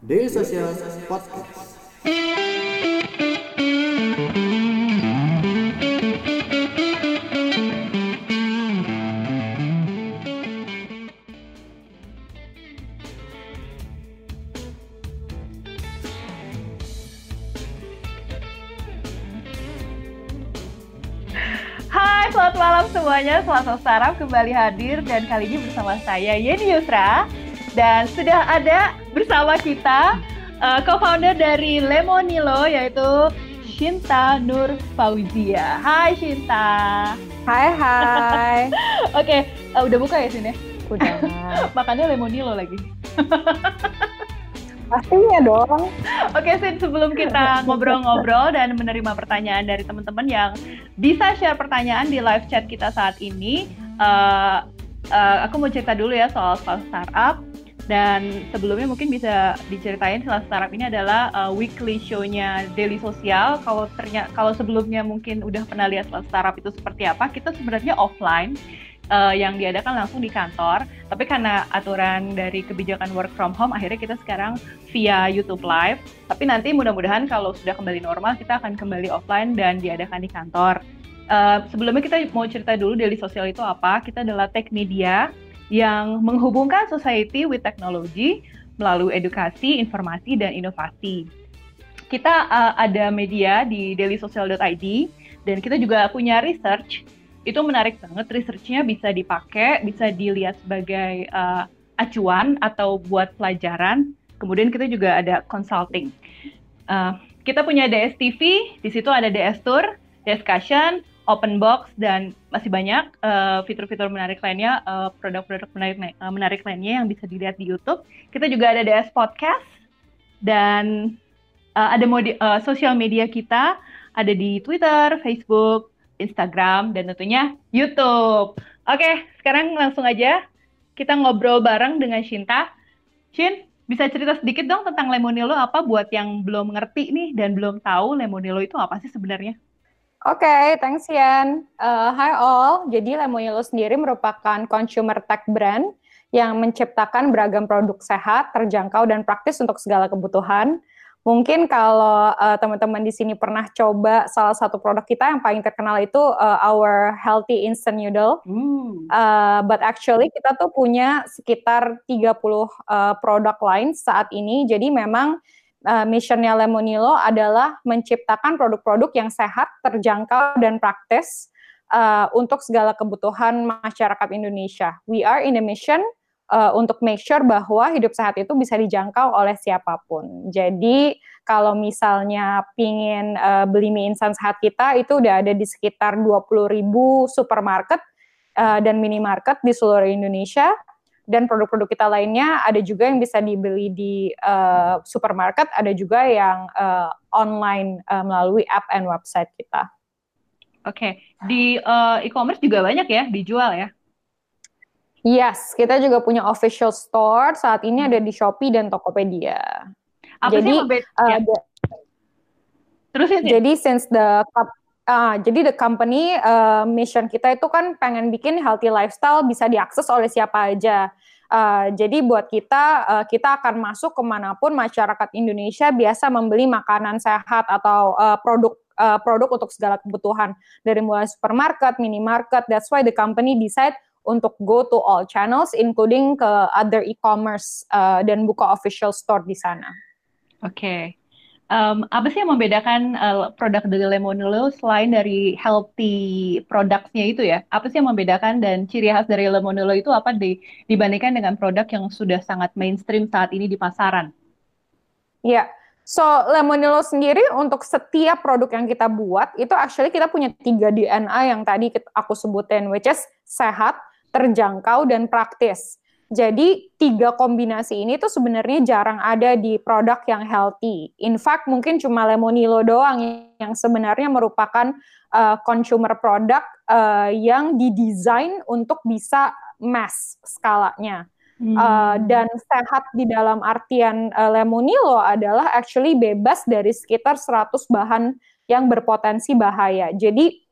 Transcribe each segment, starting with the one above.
Daily Social Podcast. Hai, selamat malam semuanya. Selasa Sarap kembali hadir dan kali ini bersama saya Yeni Yusra dan sudah ada bersama kita uh, co-founder dari Lemonilo yaitu Shinta Nur Fauzia. Hai Shinta. Hai hai. Oke, uh, udah buka ya sini? Udah. Makannya Lemonilo lagi. Pastinya dong. Oke, Sin, sebelum kita ngobrol-ngobrol dan menerima pertanyaan dari teman-teman yang bisa share pertanyaan di live chat kita saat ini, uh, uh, aku mau cerita dulu ya soal soal startup. Dan sebelumnya mungkin bisa diceritain Selasa Startup ini adalah uh, weekly show-nya Daily Sosial. Kalau ternyata kalau sebelumnya mungkin udah pernah lihat Selasa Startup itu seperti apa, kita sebenarnya offline uh, yang diadakan langsung di kantor. Tapi karena aturan dari kebijakan work from home, akhirnya kita sekarang via YouTube Live. Tapi nanti mudah-mudahan kalau sudah kembali normal, kita akan kembali offline dan diadakan di kantor. Uh, sebelumnya kita mau cerita dulu Daily Sosial itu apa. Kita adalah tech media yang menghubungkan society with technology melalui edukasi, informasi, dan inovasi. Kita uh, ada media di dailysocial.id dan kita juga punya research. Itu menarik banget, researchnya bisa dipakai, bisa dilihat sebagai uh, acuan atau buat pelajaran. Kemudian kita juga ada consulting. Uh, kita punya DSTV, di situ ada DS Tour, Discussion, open box dan masih banyak fitur-fitur uh, menarik lainnya, uh, produk-produk menarik uh, menarik lainnya yang bisa dilihat di YouTube. Kita juga ada DS Podcast dan uh, ada modi, uh, sosial media kita ada di Twitter, Facebook, Instagram dan tentunya YouTube. Oke, sekarang langsung aja kita ngobrol bareng dengan Shinta. Shin, bisa cerita sedikit dong tentang Lemonilo apa buat yang belum ngerti nih dan belum tahu Lemonilo itu apa sih sebenarnya? Oke, okay, thanks Yan. Uh, hi all, jadi Lemonilo sendiri merupakan consumer tech brand yang menciptakan beragam produk sehat, terjangkau, dan praktis untuk segala kebutuhan. Mungkin kalau uh, teman-teman di sini pernah coba salah satu produk kita yang paling terkenal itu uh, our healthy instant noodle. Mm. Uh, but actually kita tuh punya sekitar 30 uh, produk lain saat ini. Jadi memang uh, missionnya Lemonilo adalah menciptakan produk-produk yang sehat, terjangkau, dan praktis uh, untuk segala kebutuhan masyarakat Indonesia. We are in a mission uh, untuk make sure bahwa hidup sehat itu bisa dijangkau oleh siapa pun. Jadi kalau misalnya pingin uh, beli mie instan sehat kita itu udah ada di sekitar 20 ribu supermarket uh, dan minimarket di seluruh Indonesia dan produk-produk kita lainnya ada juga yang bisa dibeli di uh, supermarket, ada juga yang uh, online uh, melalui app and website kita. Oke, okay. di uh, e-commerce juga banyak ya dijual ya? Yes, kita juga punya official store saat ini ada di Shopee dan Tokopedia. Apa jadi, sih uh, ya. Terus ya? Jadi since the uh, jadi the company uh, mission kita itu kan pengen bikin healthy lifestyle bisa diakses oleh siapa aja. Uh, jadi buat kita, uh, kita akan masuk ke mana pun masyarakat Indonesia biasa membeli makanan sehat atau uh, produk uh, produk untuk segala kebutuhan dari mulai supermarket, minimarket. That's why the company decide untuk go to all channels, including ke other e-commerce uh, dan buka official store di sana. Oke. Okay. Um, apa sih yang membedakan uh, produk dari Lemonilo selain dari healthy produknya itu ya? Apa sih yang membedakan dan ciri khas dari Lemonilo itu apa di, dibandingkan dengan produk yang sudah sangat mainstream saat ini di pasaran? Iya, so Lemonilo sendiri untuk setiap produk yang kita buat itu actually kita punya tiga DNA yang tadi aku sebutin, which is sehat, terjangkau, dan praktis. Jadi tiga kombinasi ini tuh sebenarnya jarang ada di produk yang healthy. In fact, mungkin cuma Lemonilo doang yang sebenarnya merupakan uh, consumer product uh, yang didesain untuk bisa mass skalanya. Hmm. Uh, dan sehat di dalam artian uh, Lemonilo adalah actually bebas dari sekitar 100 bahan yang berpotensi bahaya. Jadi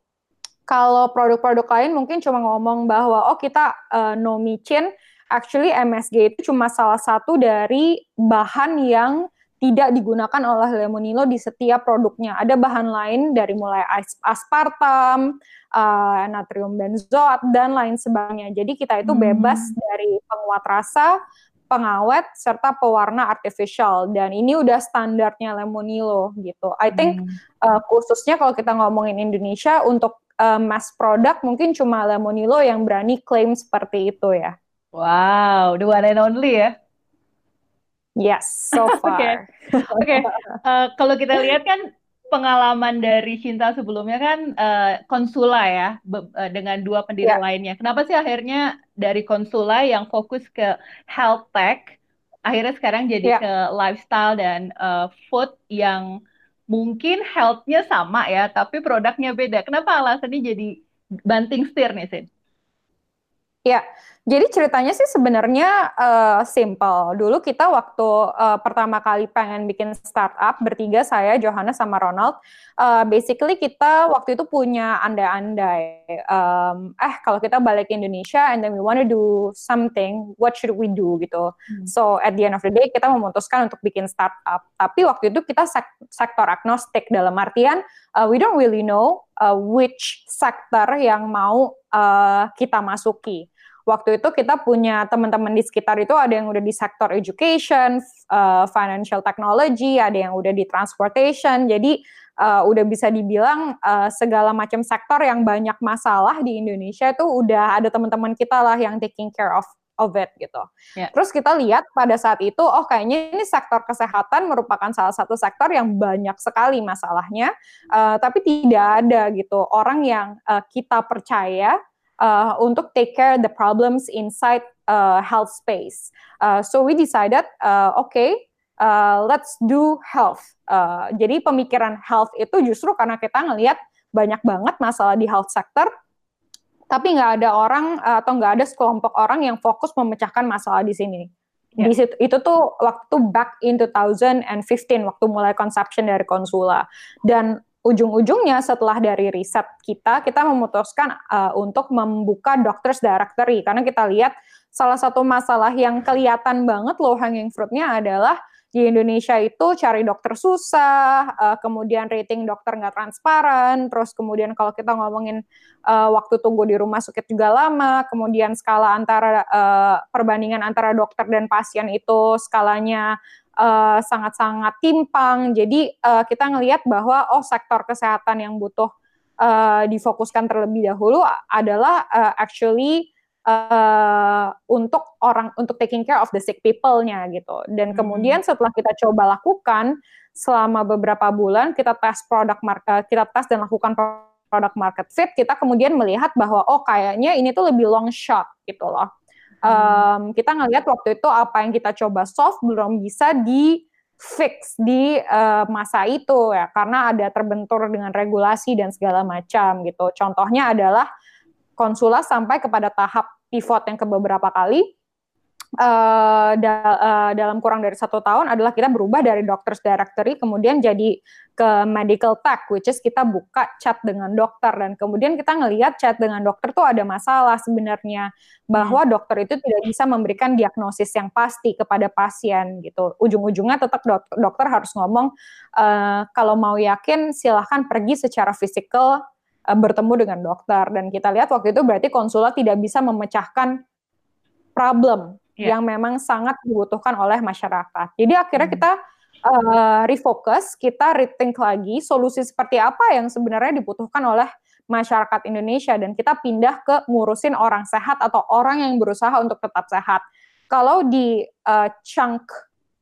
kalau produk-produk lain mungkin cuma ngomong bahwa oh kita uh, no micin, actually MSG itu cuma salah satu dari bahan yang tidak digunakan oleh Lemonilo di setiap produknya. Ada bahan lain dari mulai aspartam, uh, natrium benzoat dan lain sebagainya. Jadi kita itu hmm. bebas dari penguat rasa, pengawet serta pewarna artificial dan ini udah standarnya Lemonilo gitu. I think hmm. uh, khususnya kalau kita ngomongin Indonesia untuk uh, mass product mungkin cuma Lemonilo yang berani klaim seperti itu ya. Wow, the one and only ya. Yes, so far. Oke, okay. okay. uh, kalau kita lihat kan pengalaman dari Cinta sebelumnya kan uh, konsula ya uh, dengan dua pendiri yeah. lainnya. Kenapa sih akhirnya dari konsula yang fokus ke health tech akhirnya sekarang jadi yeah. ke lifestyle dan uh, food yang mungkin healthnya sama ya tapi produknya beda. Kenapa alasannya jadi banting setir nih Sin? Ya, jadi ceritanya sih sebenarnya uh, simple. Dulu kita waktu uh, pertama kali pengen bikin startup bertiga saya, Johannes sama Ronald, uh, basically kita waktu itu punya andai-andai. Um, eh kalau kita balik ke Indonesia and then we want to do something, what should we do gitu. Hmm. So at the end of the day kita memutuskan untuk bikin startup. Tapi waktu itu kita sek sektor agnostik dalam artian uh, we don't really know uh, which sektor yang mau uh, kita masuki waktu itu kita punya teman-teman di sekitar itu ada yang udah di sektor education, uh, financial technology, ada yang udah di transportation. Jadi uh, udah bisa dibilang uh, segala macam sektor yang banyak masalah di Indonesia itu udah ada teman-teman kita lah yang taking care of of it gitu. Yeah. Terus kita lihat pada saat itu, oh kayaknya ini sektor kesehatan merupakan salah satu sektor yang banyak sekali masalahnya, uh, tapi tidak ada gitu orang yang uh, kita percaya uh, untuk take care the problems inside uh, health space. Uh, so we decided, uh, okay, uh, let's do health. Uh, jadi pemikiran health itu justru karena kita ngelihat banyak banget masalah di health sector, tapi nggak ada orang uh, atau nggak ada sekelompok orang yang fokus memecahkan masalah di sini. Yeah. Di situ, itu tuh waktu back in 2015 waktu mulai conception dari konsula dan ujung-ujungnya setelah dari riset kita, kita memutuskan uh, untuk membuka doctors directory. Karena kita lihat salah satu masalah yang kelihatan banget low hanging fruitnya adalah di Indonesia itu cari dokter susah, uh, kemudian rating dokter nggak transparan, terus kemudian kalau kita ngomongin uh, waktu tunggu di rumah sakit juga lama, kemudian skala antara uh, perbandingan antara dokter dan pasien itu skalanya sangat sangat-sangat timpang. Jadi uh, kita ngelihat bahwa oh sektor kesehatan yang butuh uh, difokuskan terlebih dahulu adalah uh, actually uh, untuk orang untuk taking care of the sick people-nya gitu. Dan hmm. kemudian setelah kita coba lakukan selama beberapa bulan kita tes produk uh, kita tes dan lakukan produk market fit, kita kemudian melihat bahwa oh kayaknya ini tuh lebih long shot gitu loh um, kita ngelihat waktu itu apa yang kita coba solve belum bisa di fix di uh, masa itu ya karena ada terbentur dengan regulasi dan segala macam gitu. Contohnya adalah konsulat sampai kepada tahap pivot yang ke beberapa kali uh, da uh, dalam kurang dari satu tahun adalah kita berubah dari doctors directory kemudian jadi ke medical tech, which is kita buka chat dengan dokter dan kemudian kita ngelihat chat dengan dokter tuh ada masalah sebenarnya bahwa hmm. dokter itu tidak bisa memberikan diagnosis yang pasti kepada pasien gitu. Ujung-ujungnya tetap dok dokter harus ngomong uh, kalau mau yakin silahkan pergi secara fisikal uh, bertemu dengan dokter dan kita lihat waktu itu berarti konsulat tidak bisa memecahkan problem yeah. yang memang sangat dibutuhkan oleh masyarakat. Jadi akhirnya hmm. kita uh, refocus, kita rethink lagi solusi seperti apa yang sebenarnya dibutuhkan oleh masyarakat Indonesia dan kita pindah ke ngurusin orang sehat atau orang yang berusaha untuk tetap sehat. Kalau di uh, chunk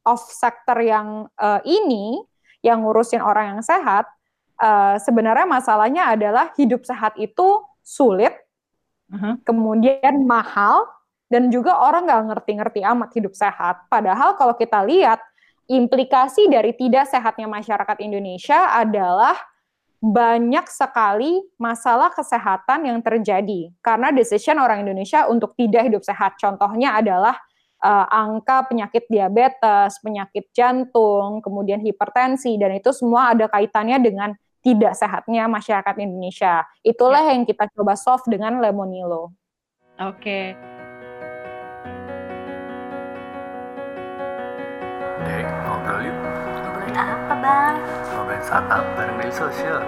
of sector yang uh, ini yang ngurusin orang yang sehat, uh, sebenarnya masalahnya adalah hidup sehat itu sulit, uh -huh. kemudian mahal, dan juga orang nggak ngerti-ngerti amat hidup sehat. Padahal kalau kita lihat implikasi dari tidak sehatnya masyarakat Indonesia adalah banyak sekali masalah kesehatan yang terjadi karena decision orang Indonesia untuk tidak hidup sehat. Contohnya adalah uh, angka penyakit diabetes, penyakit jantung, kemudian hipertensi dan itu semua ada kaitannya dengan tidak sehatnya masyarakat Indonesia. Itulah ya. yang kita coba solve dengan Lemonilo. Oke. Okay. Startup bareng Daily Social.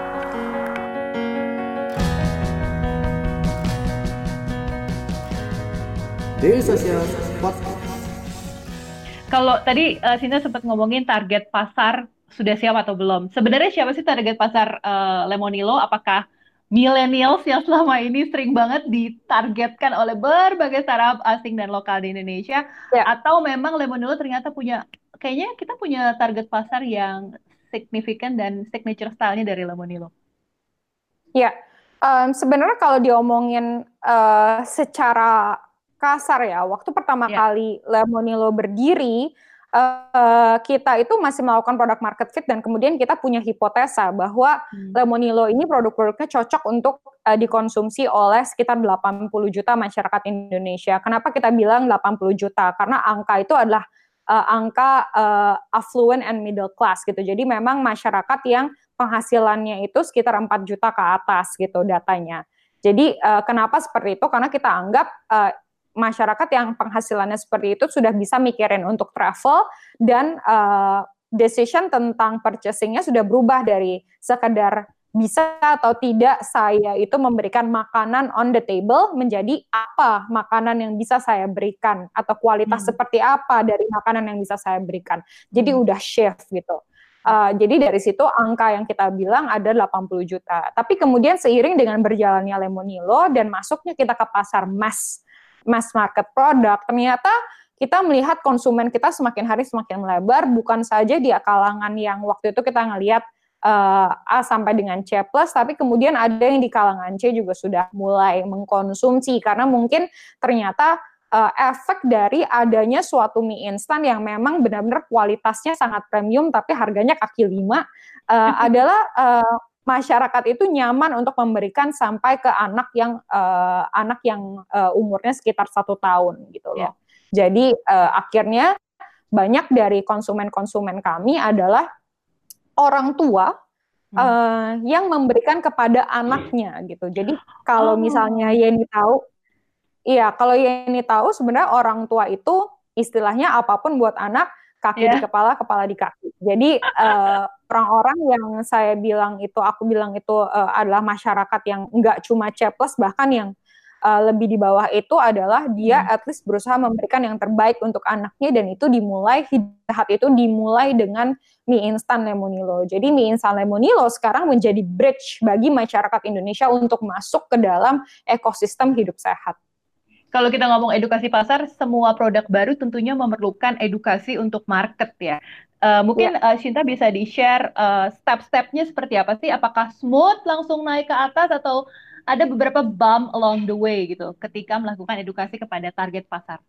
Daily Social Podcast. Kalau tadi uh, Sinta sempat ngomongin target pasar sudah siap atau belum. Sebenarnya siapa sih target pasar uh, Lemonilo? Apakah millennials yang selama ini sering banget ditargetkan oleh berbagai startup asing dan lokal di Indonesia? Ya. Atau memang Lemonilo ternyata punya, kayaknya kita punya target pasar yang signifikan dan signature style-nya dari Lemonilo? Ya, um, sebenarnya kalau diomongin uh, secara kasar ya. Waktu pertama yeah. kali Lemonilo berdiri, uh, kita itu masih melakukan produk market fit dan kemudian kita punya hipotesa bahwa hmm. Lemonilo ini produk-produknya cocok untuk uh, dikonsumsi oleh sekitar 80 juta masyarakat Indonesia. Kenapa kita bilang 80 juta? Karena angka itu adalah uh, angka uh, affluent and middle class gitu. Jadi memang masyarakat yang penghasilannya itu sekitar 4 juta ke atas gitu datanya. Jadi uh, kenapa seperti itu? Karena kita anggap uh, masyarakat yang penghasilannya seperti itu sudah bisa mikirin untuk travel dan uh, decision tentang purchasingnya sudah berubah dari sekedar bisa atau tidak saya itu memberikan makanan on the table menjadi apa makanan yang bisa saya berikan atau kualitas hmm. seperti apa dari makanan yang bisa saya berikan. Jadi hmm. udah shift gitu. Uh, jadi dari situ angka yang kita bilang ada 80 juta. Tapi kemudian seiring dengan berjalannya Lemonilo dan masuknya kita ke pasar mass mass market produk, ternyata kita melihat konsumen kita semakin hari semakin melebar, bukan saja di kalangan yang waktu itu kita ngelihat uh, A sampai dengan C plus, tapi kemudian ada yang di kalangan C juga sudah mulai mengkonsumsi karena mungkin ternyata uh, efek dari adanya suatu mie instan yang memang benar-benar kualitasnya sangat premium tapi harganya kaki lima uh, adalah uh, masyarakat itu nyaman untuk memberikan sampai ke anak yang uh, anak yang uh, umurnya sekitar satu tahun gitu loh. Yeah. Jadi uh, akhirnya banyak dari konsumen-konsumen kami adalah orang tua hmm. uh, yang memberikan kepada anaknya gitu. Jadi kalau oh. misalnya Yeni tahu, iya kalau Yeni tahu sebenarnya orang tua itu istilahnya apa pun buat anak kaki yeah. di kepala, kepala di kaki. Jadi orang orang-orang yang saya bilang itu, aku bilang itu uh, adalah masyarakat yang enggak cuma C bahkan yang uh, lebih di bawah itu adalah dia hmm. at least berusaha memberikan yang terbaik untuk anaknya dan itu dimulai hidayat itu dimulai dengan mie instan Lemonilo. Jadi mie instan Lemonilo sekarang menjadi bridge bagi masyarakat Indonesia untuk masuk ke dalam ekosistem hidup sehat kalau kita ngomong edukasi pasar, semua produk baru tentunya memerlukan edukasi untuk market ya. Uh, mungkin ya. uh, Shinta bisa di-share uh, step-stepnya seperti apa sih? Apakah smooth langsung naik ke atas atau ada beberapa bump along the way gitu ketika melakukan edukasi kepada target pasar?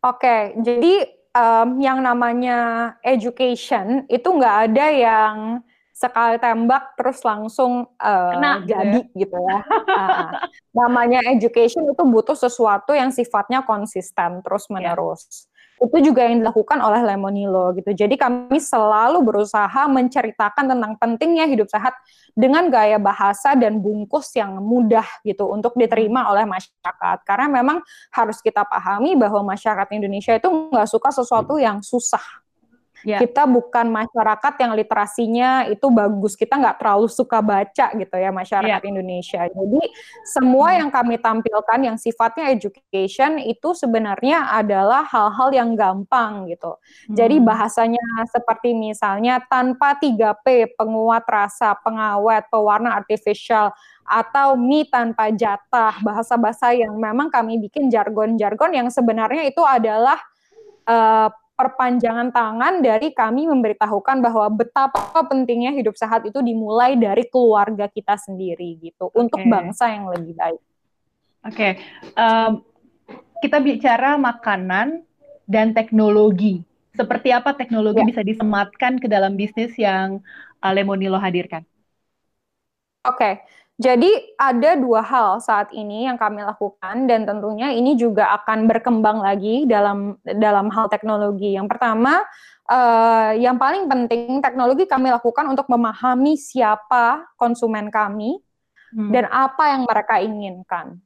Oke, jadi um, yang namanya education itu nggak ada yang sekali tembak terus langsung uh, Kena, gitu jadi ya? gitu ya. uh, namanya education itu butuh sesuatu yang sifatnya konsisten terus menerus. Itu juga yang dilakukan oleh Lemonilo gitu. Jadi kami selalu berusaha menceritakan tentang pentingnya hidup sehat dengan gaya bahasa dan bungkus yang mudah gitu untuk diterima oleh masyarakat. Karena memang harus kita pahami bahwa masyarakat Indonesia itu nggak suka sesuatu yang susah Yeah. Kita bukan masyarakat yang literasinya itu bagus. Kita nggak terlalu suka baca gitu ya masyarakat yeah. Indonesia. Jadi semua hmm. yang kami tampilkan yang sifatnya education itu sebenarnya adalah hal-hal yang gampang gitu. Hmm. Jadi bahasanya seperti misalnya tanpa 3P, penguat rasa, pengawet, pewarna artificial atau mie tanpa jatah, bahasa-bahasa yang memang kami bikin jargon-jargon yang sebenarnya itu adalah uh, perpanjangan tangan dari kami memberitahukan bahwa betapa pentingnya hidup sehat itu dimulai dari keluarga kita sendiri gitu okay. untuk bangsa yang lebih baik. Oke, okay. um, kita bicara makanan dan teknologi. Seperti apa teknologi yeah. bisa disematkan ke dalam bisnis yang uh, Lemonilo hadirkan? Oke, okay. Jadi ada dua hal saat ini yang kami lakukan dan tentunya ini juga akan berkembang lagi dalam dalam hal teknologi. Yang pertama, uh, yang paling penting teknologi kami lakukan untuk memahami siapa konsumen kami hmm. dan apa yang mereka inginkan.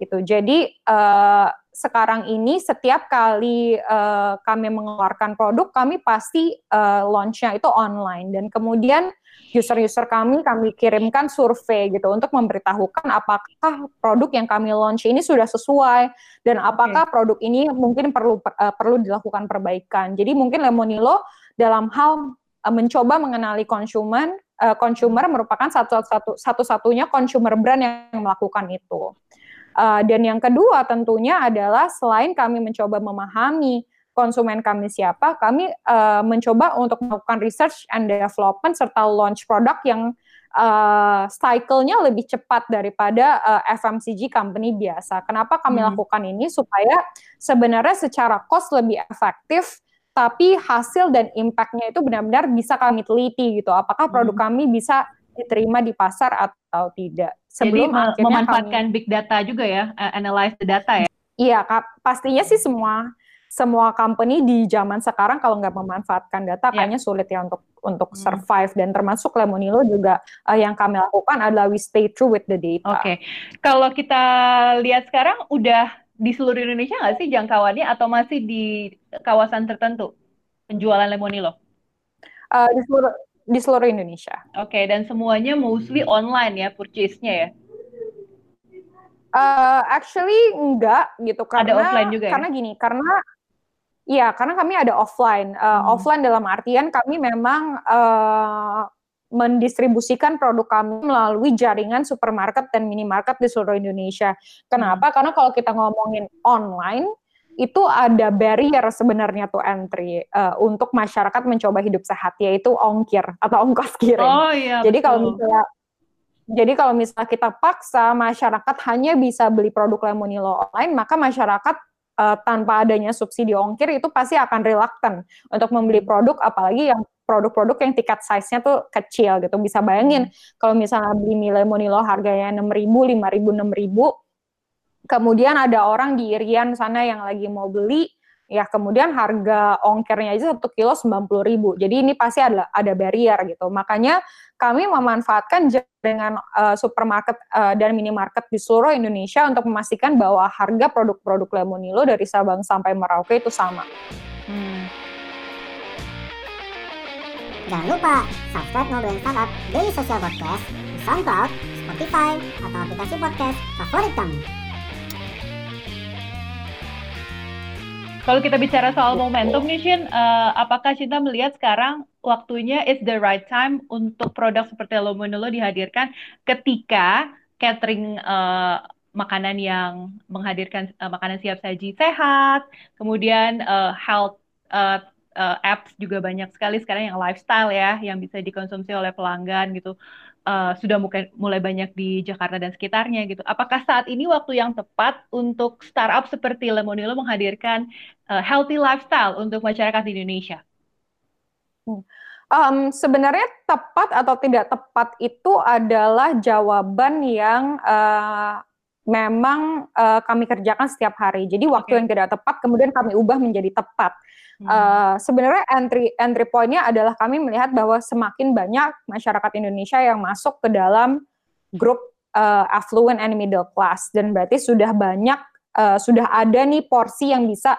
Gitu. Jadi uh, sekarang ini setiap kali uh, kami mengeluarkan produk, kami pasti uh, launch-nya itu online dan kemudian user-user kami kami kirimkan survei gitu untuk memberitahukan apakah produk yang kami launch ini sudah sesuai dan apakah okay. produk ini mungkin perlu uh, perlu dilakukan perbaikan. Jadi mungkin Lemonilo dalam hal uh, mencoba mengenali konsumen, uh, consumer merupakan satu-satu satu-satunya consumer brand yang melakukan itu. Uh, dan yang kedua tentunya adalah selain kami mencoba memahami konsumen kami siapa, kami uh, mencoba untuk melakukan research and development serta launch produk yang uh, cycle-nya lebih cepat daripada uh, FMCG company biasa. Kenapa kami hmm. lakukan ini? Supaya sebenarnya secara cost lebih efektif, tapi hasil dan impact-nya itu benar-benar bisa kami teliti gitu. Apakah produk hmm. kami bisa diterima di pasar atau tidak. Sebelum Jadi memanfaatkan kami, big data juga ya, analyze the data ya. Iya, pastinya sih semua semua company di zaman sekarang kalau nggak memanfaatkan data yeah. kayaknya sulit ya untuk untuk hmm. survive dan termasuk Lemonilo juga uh, yang kami lakukan adalah we stay true with the data. Oke, okay. kalau kita lihat sekarang udah di seluruh Indonesia nggak sih jangkauannya atau masih di kawasan tertentu penjualan Lemonilo? Uh, di seluruh di seluruh Indonesia. Oke, okay, dan semuanya mostly online ya purchase-nya ya? Uh, actually enggak gitu karena ada offline juga ya? karena gini karena iya karena kami ada offline uh, hmm. offline dalam artian kami memang uh, mendistribusikan produk kami melalui jaringan supermarket dan minimarket di seluruh Indonesia. Kenapa? Hmm. Karena kalau kita ngomongin online itu ada barrier sebenarnya tuh entry uh, untuk masyarakat mencoba hidup sehat yaitu ongkir atau ongkos kirim. Oh iya. Jadi betul. kalau misalnya jadi kalau misalnya kita paksa masyarakat hanya bisa beli produk Lemonilo online, maka masyarakat uh, tanpa adanya subsidi ongkir itu pasti akan reluctant untuk membeli hmm. produk apalagi yang produk-produk yang tiket size-nya tuh kecil gitu. Bisa bayangin hmm. kalau misalnya beli mie Lemonilo harganya 6.000, 5.000, 6.000 kemudian ada orang di Irian sana yang lagi mau beli, ya kemudian harga ongkirnya aja satu kilo sembilan puluh ribu. Jadi ini pasti ada ada barrier gitu. Makanya kami memanfaatkan dengan uh, supermarket uh, dan minimarket di seluruh Indonesia untuk memastikan bahwa harga produk-produk Lemonilo dari Sabang sampai Merauke itu sama. Hmm. Jangan lupa subscribe Ngobrolin Startup Daily Social Podcast di SoundCloud, Spotify, atau aplikasi podcast favorit kamu. Kalau kita bicara soal momentum nih Shin, uh, apakah Cinta melihat sekarang waktunya is the right time untuk produk seperti Lomonolo dihadirkan ketika catering uh, makanan yang menghadirkan uh, makanan siap saji sehat, kemudian uh, health uh, uh, apps juga banyak sekali sekarang yang lifestyle ya, yang bisa dikonsumsi oleh pelanggan gitu uh, sudah mulai, mulai banyak di Jakarta dan sekitarnya gitu. Apakah saat ini waktu yang tepat untuk startup seperti Lemonilo menghadirkan uh, healthy lifestyle untuk masyarakat di Indonesia? Um, sebenarnya tepat atau tidak tepat itu adalah jawaban yang uh, memang uh, kami kerjakan setiap hari. Jadi waktu okay. yang tidak tepat kemudian kami ubah menjadi tepat. Uh, sebenarnya entry entry pointnya adalah kami melihat bahwa semakin banyak masyarakat Indonesia yang masuk ke dalam grup uh, affluent and middle class. Dan berarti sudah banyak uh, sudah ada nih porsi yang bisa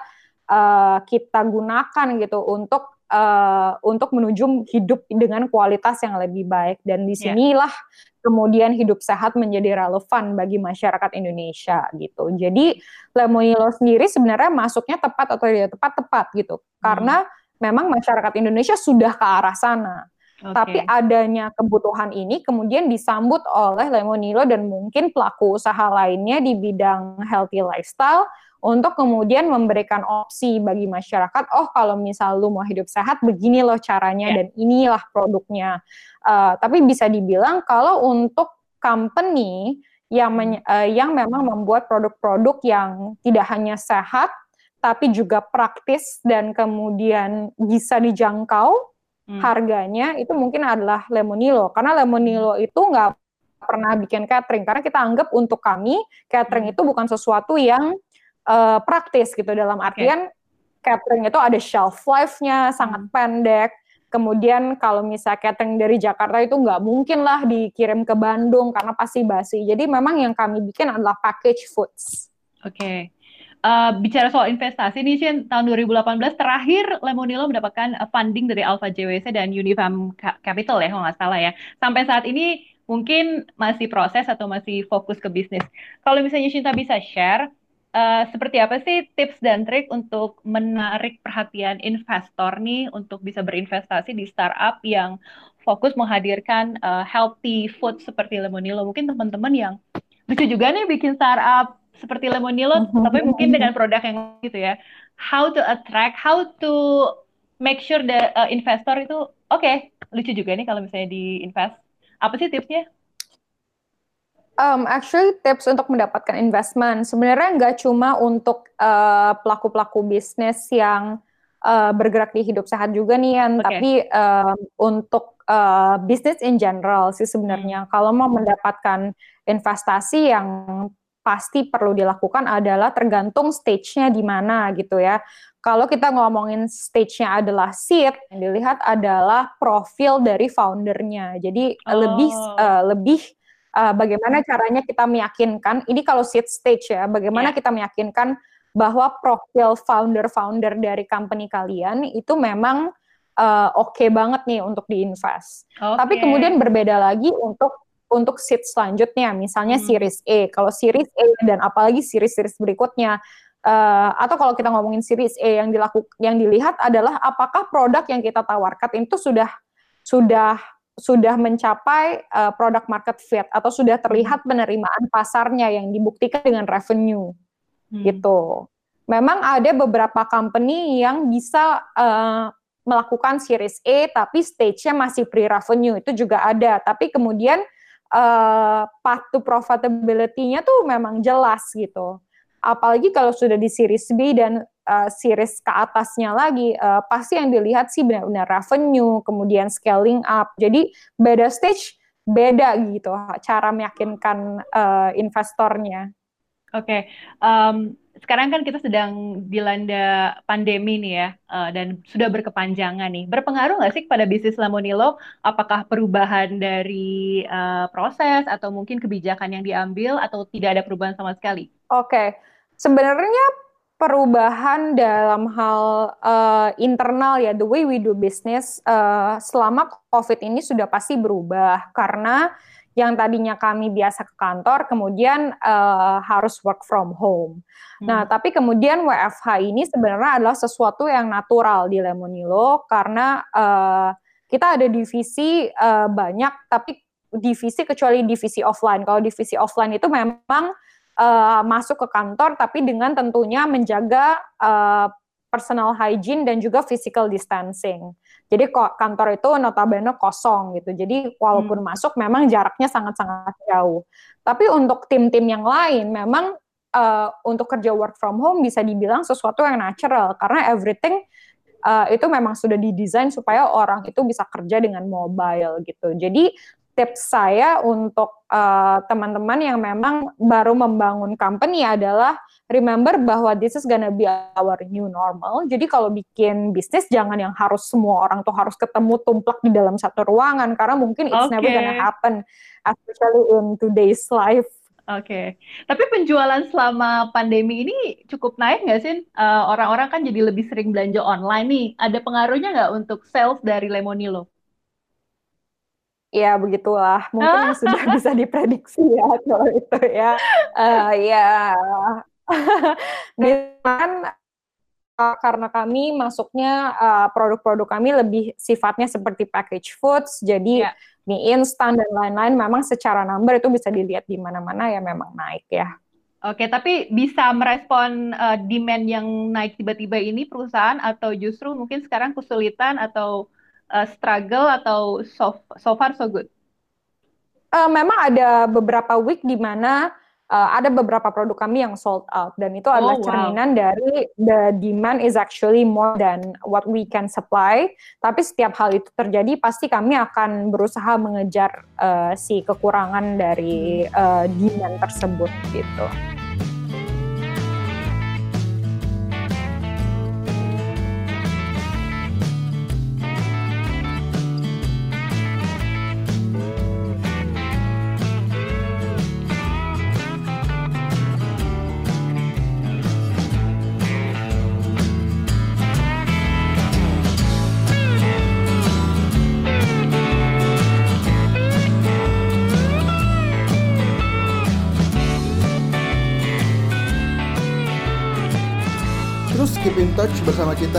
uh, kita gunakan gitu untuk uh, untuk menuju hidup dengan kualitas yang lebih baik dan di sinilah yeah kemudian hidup sehat menjadi relevan bagi masyarakat Indonesia gitu. Jadi Lemonilo sendiri sebenarnya masuknya tepat atau tidak tepat tepat gitu. Hmm. Karena memang masyarakat Indonesia sudah ke arah sana. Okay. Tapi adanya kebutuhan ini kemudian disambut oleh Lemonilo dan mungkin pelaku usaha lainnya di bidang healthy lifestyle untuk kemudian memberikan opsi bagi masyarakat, oh kalau misal lu mau hidup sehat, begini loh caranya yeah. dan inilah produknya. Uh, tapi bisa dibilang kalau untuk company yang men, uh, yang memang membuat produk-produk yang tidak hanya sehat, tapi juga praktis dan kemudian bisa dijangkau hmm. harganya, itu mungkin adalah Lemonilo. Karena Lemonilo itu nggak pernah bikin catering karena kita anggap untuk kami catering hmm. itu bukan sesuatu yang uh, praktis gitu dalam artian okay. catering itu ada shelf life-nya sangat hmm. pendek. Kemudian kalau misalnya catering dari Jakarta itu nggak mungkin lah dikirim ke Bandung karena pasti basi. Jadi memang yang kami bikin adalah package foods. Oke. Okay. uh, bicara soal investasi nih Shin, tahun 2018 terakhir Lemonilo mendapatkan uh, funding dari Alpha JWC dan Unifam Capital ya kalau nggak salah ya. Sampai saat ini mungkin masih proses atau masih fokus ke bisnis. Kalau misalnya Shinta bisa share, uh, seperti apa sih tips dan trik untuk menarik perhatian investor nih untuk bisa berinvestasi di startup yang fokus menghadirkan uh, healthy food seperti Lemonilo. Mungkin teman-teman yang lucu juga nih bikin startup seperti Lemonilo, mm-hmm. tapi mungkin dengan produk yang gitu ya. How to attract, how to make sure the uh, investor itu oke, okay, lucu juga nih kalau misalnya di invest. Apa sih tipsnya? Um, actually tips untuk mendapatkan investment sebenarnya nggak cuma untuk uh, pelaku-pelaku bisnis yang uh, bergerak di hidup sehat juga nih okay. tapi uh, untuk uh, bisnis in general sih sebenarnya. Hmm. Kalau mau mendapatkan investasi yang pasti perlu dilakukan adalah tergantung stage-nya di mana gitu ya. Kalau kita ngomongin stage-nya adalah seed, yang dilihat adalah profil dari foundernya. Jadi oh. lebih uh, lebih uh, bagaimana caranya kita meyakinkan. Ini kalau seed stage ya, bagaimana yeah. kita meyakinkan bahwa profil founder-founder dari company kalian itu memang uh, oke okay banget nih untuk diinvest. Okay. Tapi kemudian berbeda lagi untuk untuk seat selanjutnya, misalnya hmm. series A. Kalau series A dan apalagi series-series berikutnya, uh, atau kalau kita ngomongin series A yang dilakukan, yang dilihat adalah apakah produk yang kita tawarkan itu sudah sudah sudah mencapai uh, produk market fit atau sudah terlihat hmm. penerimaan pasarnya yang dibuktikan dengan revenue, hmm. gitu. Memang ada beberapa company yang bisa uh, melakukan series A tapi stage-nya masih pre-revenue itu juga ada. Tapi kemudian uh, path to profitability-nya tuh memang jelas gitu. Apalagi kalau sudah di series B dan uh, series ke atasnya lagi, uh, pasti yang dilihat sih benar-benar revenue, kemudian scaling up. Jadi beda stage, beda gitu cara meyakinkan uh, investornya. Oke, okay. um, sekarang kan kita sedang dilanda pandemi nih ya, uh, dan sudah berkepanjangan nih. Berpengaruh nggak sih pada bisnis Lamonilo? Apakah perubahan dari uh, proses atau mungkin kebijakan yang diambil atau tidak ada perubahan sama sekali? Oke, okay. sebenarnya perubahan dalam hal uh, internal ya, the way we do business uh, selama COVID ini sudah pasti berubah karena yang tadinya kami biasa ke kantor kemudian uh, harus work from home. Hmm. Nah, tapi kemudian WFH ini sebenarnya adalah sesuatu yang natural di Lemonilo karena uh, kita ada divisi uh, banyak tapi divisi kecuali divisi offline. Kalau divisi offline itu memang uh, masuk ke kantor tapi dengan tentunya menjaga uh, personal hygiene dan juga physical distancing. Jadi kok kantor itu notabene kosong gitu. Jadi walaupun hmm. masuk memang jaraknya sangat-sangat jauh. Tapi untuk tim-tim yang lain memang uh, untuk kerja work from home bisa dibilang sesuatu yang natural karena everything uh, itu memang sudah didesain supaya orang itu bisa kerja dengan mobile gitu. Jadi tips saya untuk uh, teman-teman yang memang baru membangun company adalah remember bahwa this is gonna be our new normal. Jadi kalau bikin bisnis jangan yang harus semua orang tuh harus ketemu tumplak di dalam satu ruangan karena mungkin it's okay. never gonna happen especially in today's life. Oke, okay. tapi penjualan selama pandemi ini cukup naik nggak sih? Uh, orang-orang kan jadi lebih sering belanja online nih. Ada pengaruhnya nggak untuk sales dari Lemonilo? Ya begitulah, mungkin yang sudah bisa diprediksi ya kalau itu ya. Uh, ya, kan uh, karena kami masuknya uh, produk-produk kami lebih sifatnya seperti package foods, jadi yeah. mie instan dan lain-lain memang secara number itu bisa dilihat di mana-mana ya memang naik ya. Oke, tapi bisa merespon uh, demand yang naik tiba-tiba ini perusahaan atau justru mungkin sekarang kesulitan atau uh, struggle atau so, so far so good? Uh, memang ada beberapa week di mana uh, ada beberapa produk kami yang sold out dan itu adalah oh, wow. cerminan dari the demand is actually more than what we can supply. Tapi setiap hal itu terjadi pasti kami akan berusaha mengejar uh, si kekurangan dari uh, demand tersebut gitu.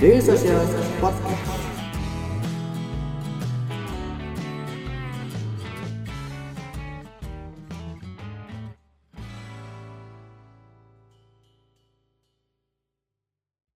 Daily Social